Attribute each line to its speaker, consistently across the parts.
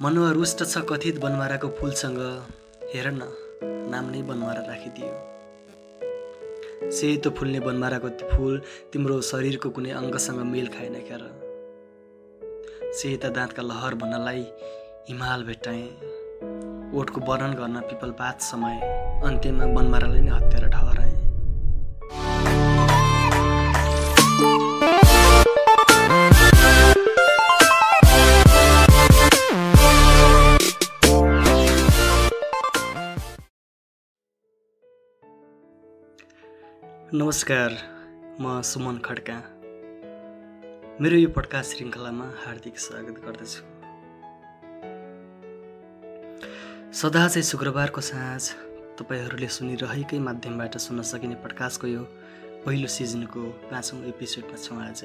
Speaker 1: मनुवा रुष्ट छ कथित बनमाराको फुलसँग हेर न नाम नै बनमारा राखिदियो। सेतो फुल्ने बनमाराको फुल तिम्रो शरीरको कुनै अङ्गसँग मेल खाएन क्यार सेता दाँतका लहर भन्नलाई हिमाल भेट्टाएँ। ओठको वर्णन गर्न पिपल पात समय अन्त्यमा बनमारालाई नै हत्यारा ठहराएँ। नमस्कार म सुमन खड्का। मेरो यो पडकास्ट श्रृङ्खलामा हार्दिक स्वागत गर्दछु। सदा चाहिँ शुक्रबारको साँझ तपाईँहरूले सुनिरहेकै माध्यमबाट सुन्न सकिने पडकास्टको यो पहिलो सिजनको पाँचौँ एपिसोडमा छौँ आज।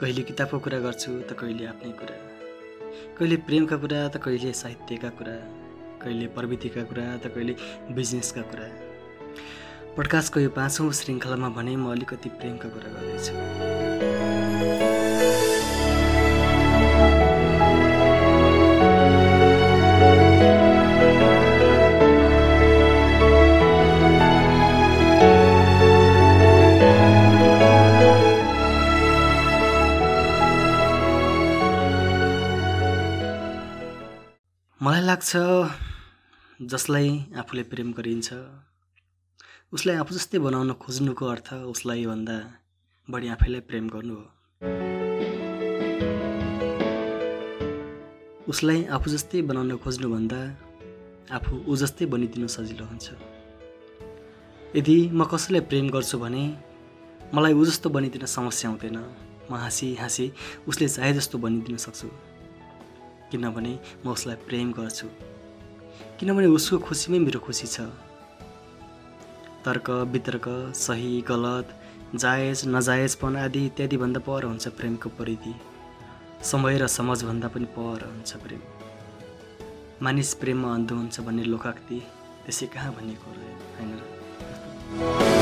Speaker 1: कहिले किताबको कुरा गर्छु त कहिले आफ्नै कुरा। कहिले प्रेमका कुरा त कहिले साहित्यका कुरा। कहिले प्रविधिका कुरा त कहिले बिजनेसका कुरा। पडकास्टको यो पाँचौँ श्रृङ्खलामा भने म अलिकति प्रेमका कुरा गर्दैछु। मलाई लाग्छ जसलाई आफूले प्रेम गरिन्छ उसलाई आफू जस्तै बनाउन खोज्नुको अर्थ उसलाई भन्दा बढी आफैलाई प्रेम गर्नु हो। उसलाई आफू जस्तै बनाउन खोज्नुभन्दा आफू ऊ जस्तै बनिदिनु सजिलो हुन्छ। यदि म कसैलाई प्रेम गर्छु भने मलाई ऊ जस्तो बनिदिन समस्या हुँदैन। म हाँसी हाँसी उसले चाहे जस्तो बनिदिन सक्छु। किनभने म उसलाई प्रेम गर्छु। किनभने उसको खुसीमै मेरो खुसी छ। तर्क वितर्क सही गलत जायज नजायजपन आदि इत्यादिभन्दा पर हुन्छ प्रेमको परिधि। समय र समाजभन्दा पनि पर हुन्छ प्रेम। मानिस प्रेममा अन्ध हुन्छ भन्ने लोकाक्ति त्यसै कहाँ भनिएको होइन?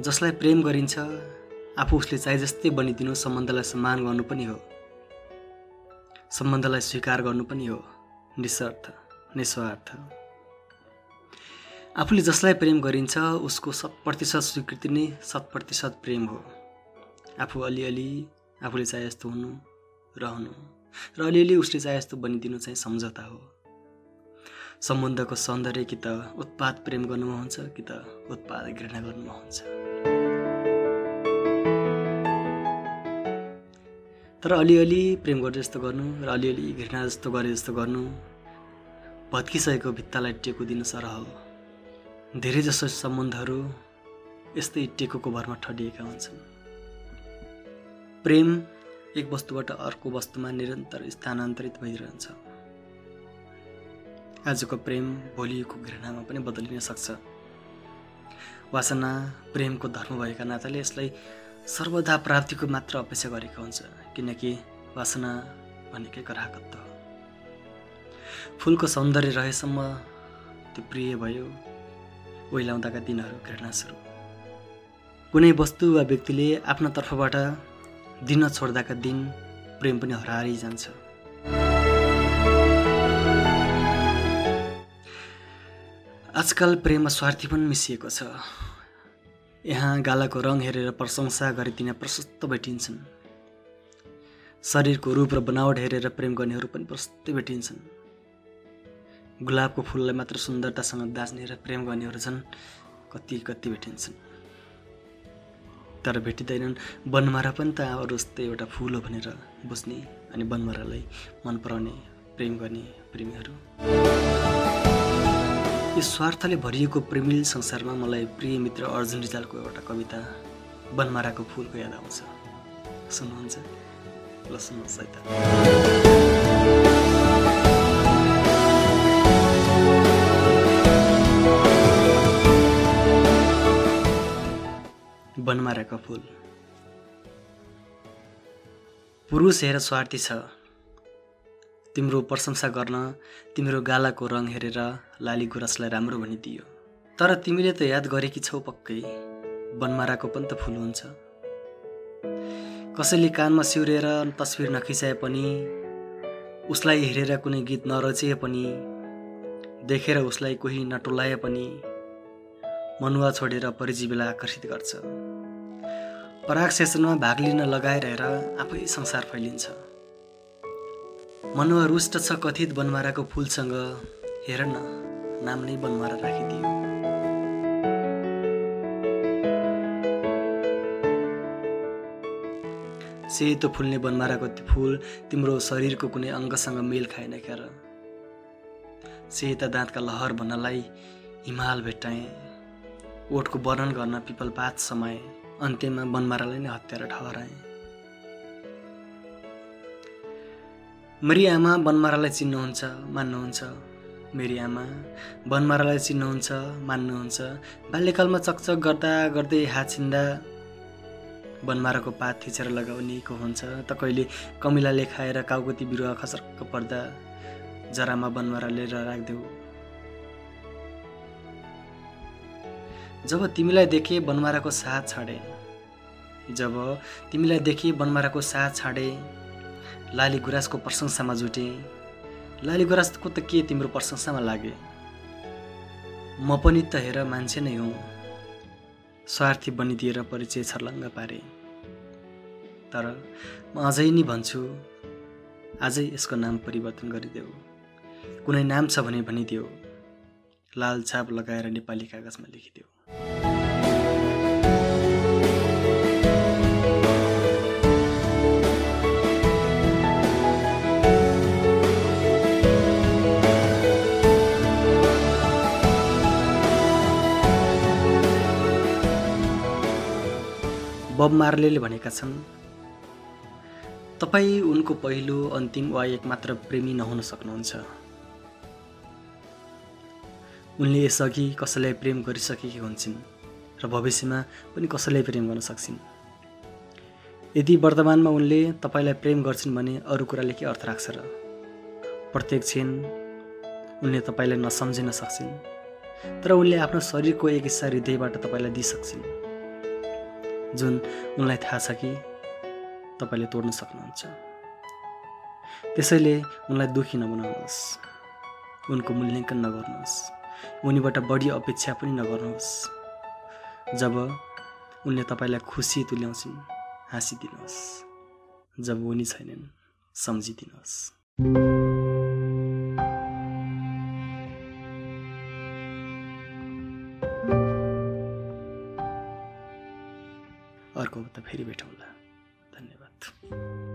Speaker 1: जसलाई प्रेम गरिन्छ आफू उसले चाहे जस्तै बनिदिनु सम्बन्धलाई सम्मान गर्नु पनि हो। सम्बन्धलाई स्वीकार गर्नु पनि हो। निस्वार्थ निस्वार्थ। आफूले जसलाई प्रेम गरिन्छ उसको शत प्रतिशत स्वीकृति नै शत प्रतिशत प्रेम हो। आफू अलिअलि आफूले चाहे जस्तो हुनु रहनु र अलिअलि उसले चाहे जस्तो बनिदिनु चाहिँ सम्झौता हो। सम्बन्धको सौन्दर्य कि त उत्पाद प्रेम गर्नुमा हुन्छ कि त उत्पाद घृणा गर्नुमा हुन्छ। तर अलिअलि प्रेम गरे जस्तो गर्नु र अलिअलि घृणा जस्तो गरे जस्तो गर्नु भत्किसकेको भित्तालाई टेको दिन सरह हो। धेरै जसो सम्बन्धहरू यस्तै टेकोको भरमा ठडिएका हुन्छन्। प्रेम एक वस्तुबाट अर्को वस्तुमा निरन्तर स्थानान्तरित भइरहन्छ। आजको प्रेम भोलिको घृणामा पनि बदलिन सक्छ। वासना प्रेमको धर्म भएका नाताले यसलाई सर्वदा प्राप्तिको मात्र अपेक्षा गरेको हुन्छ किनकि वासना भनेकै ग्राहकत्व हो। फुलको सौन्दर्य रहेसम्म त्यो प्रिय भयो ओइलाउँदाका दिनहरू घृणा सुरु कुनै वस्तु वा व्यक्तिले आफ्नो तर्फबाट दिन छोड्दाका दिन प्रेम पनि हरारै जान्छ। आजकल प्रेममा स्वार्थी पनि मिसिएको छ। यहाँ गालाको रङ हेरेर प्रशंसा गरिदिन प्रशस्त भेटिन्छन्। शरीरको रूप र बनावट हेरेर प्रेम गर्नेहरू पनि प्रशस्तै भेटिन्छन्। गुलाबको फुललाई मात्र सुन्दरतासँग दाच्ने र प्रेम गर्नेहरू छन् कति कति भेटिन्छन्। तर भेटिँदैनन्। बनमारा पनि त अरू जस्तै एउटा फुल हो भनेर बुझ्ने अनि बनमारालाई मन पराउने प्रेम गर्ने प्रेमीहरू। यो स्वार्थले भरिएको प्रेमिल संसारमा मलाई प्रिय मित्र अर्जुन रिजालको एउटा कविता बनमाराको फुलको याद आउँछ। सुन्नुहुन्छ? ल सुन्नुहोस् है त। बनमाराको फुल। पुरुष हेर स्वार्थी छ। तिम्रो प्रशंसा गर्न तिम्रो गालाको रङ हेरेर लाली गुराँसलाई राम्रो भनिदियो तर तिमीले त याद गरेकी छौ पक्कै बनमाराको पनि त फुल हुन्छ। कसैले कानमा सिउरेर तस्विर नखिचाए पनि उसलाई हेरेर कुनै गीत नरचिए पनि देखेर उसलाई कोही नटोलाए पनि मनुवा छोडेर परिजीवीलाई आकर्षित गर्छ। पराग सेसनमा भाग लिन लगाएर आफै संसार फैलिन्छ। मनुवा रुष्ट छ कथित बनमाराको फुलसँग हेर न नाम नै बनमारा राखिदियो। सेतो फुल्ने बनमाराको फुल तिम्रो शरीरको कुनै अङ्गसँग मेल खाएन क्यार सेता दाँतका लहर भन्नलाई हिमाल भेट्टाएँ। ओठको वर्णन गर्न पिपल पात समाए अन्त्यमा बनमारालाई नै हत्यार ठहराएँ। मेरी आमा बनमारालाई चिन्नुहुन्छ मान्नुहुन्छ। मेरी आमा बनमारालाई चिन्नुहुन्छ मान्नुहुन्छ। बाल्यकालमा चकचक गर्दा गर्दै हात छिन्दा बनमाराको पात थिचेर लगाउनेको हुन्छ त कहिले कमिलाले खाएर काउगती बिरुवा खसर्क पर्दा जरामा बनमारा लिएर राखिदेऊ। जब तिमीलाई देखे बनमाराको साथ छाडे। जब तिमीलाई देखे बनमाराको साथ छाडे लाली गुराँसको प्रशंसामा जुटे। लाली गुराँसको त के तिम्रो प्रशंसामा लागे? म पनि त हेर मान्छे नै हुँ। स्वार्थी बनिदिएर परिचय छर्लङ्ग पारे। तर म अझै नि भन्छु आजै यसको नाम परिवर्तन गरिदेऊ। कुनै नाम छ भने भनिदेऊ लाल छाप लगाएर नेपाली कागजमा लेखिदेऊ बब मार्लेले भनेका छन्। तपाईँ उनको पहिलो अन्तिम वा एकमात्र प्रेमी नहुन सक्नुहुन्छ। उनले यसअघि कसैलाई प्रेम गरिसकेकी हुन्छन् र भविष्यमा पनि कसैलाई प्रेम गर्न सक्छन्। यदि वर्तमानमा उनले तपाईँलाई प्रेम गर्छन् भने अरू कुराले के अर्थ राख्छ र? प्रत्येक क्षण उनले तपाईँलाई नसम्झिन सक्छन् तर उनले आफ्नो शरीरको एक हिस्सा हृदयबाट तपाईँलाई दिइसक्छन्। जुन उनलाई थाहा छ कि तपाईँले तोड्न सक्नुहुन्छ। त्यसैले उनलाई दुखी नबनाउनुहोस्। उनको मूल्याङ्कन नगर्नुहोस्। उनीबाट बढी अपेक्षा पनि नगर्नुहोस्। जब उनले तपाईँलाई खुसी तुल्याउँछिन् हाँसिदिनुहोस्। जब उनी छैनन् सम्झिदिनुहोस्। अर्को त फेरि भेटौँला। धन्यवाद।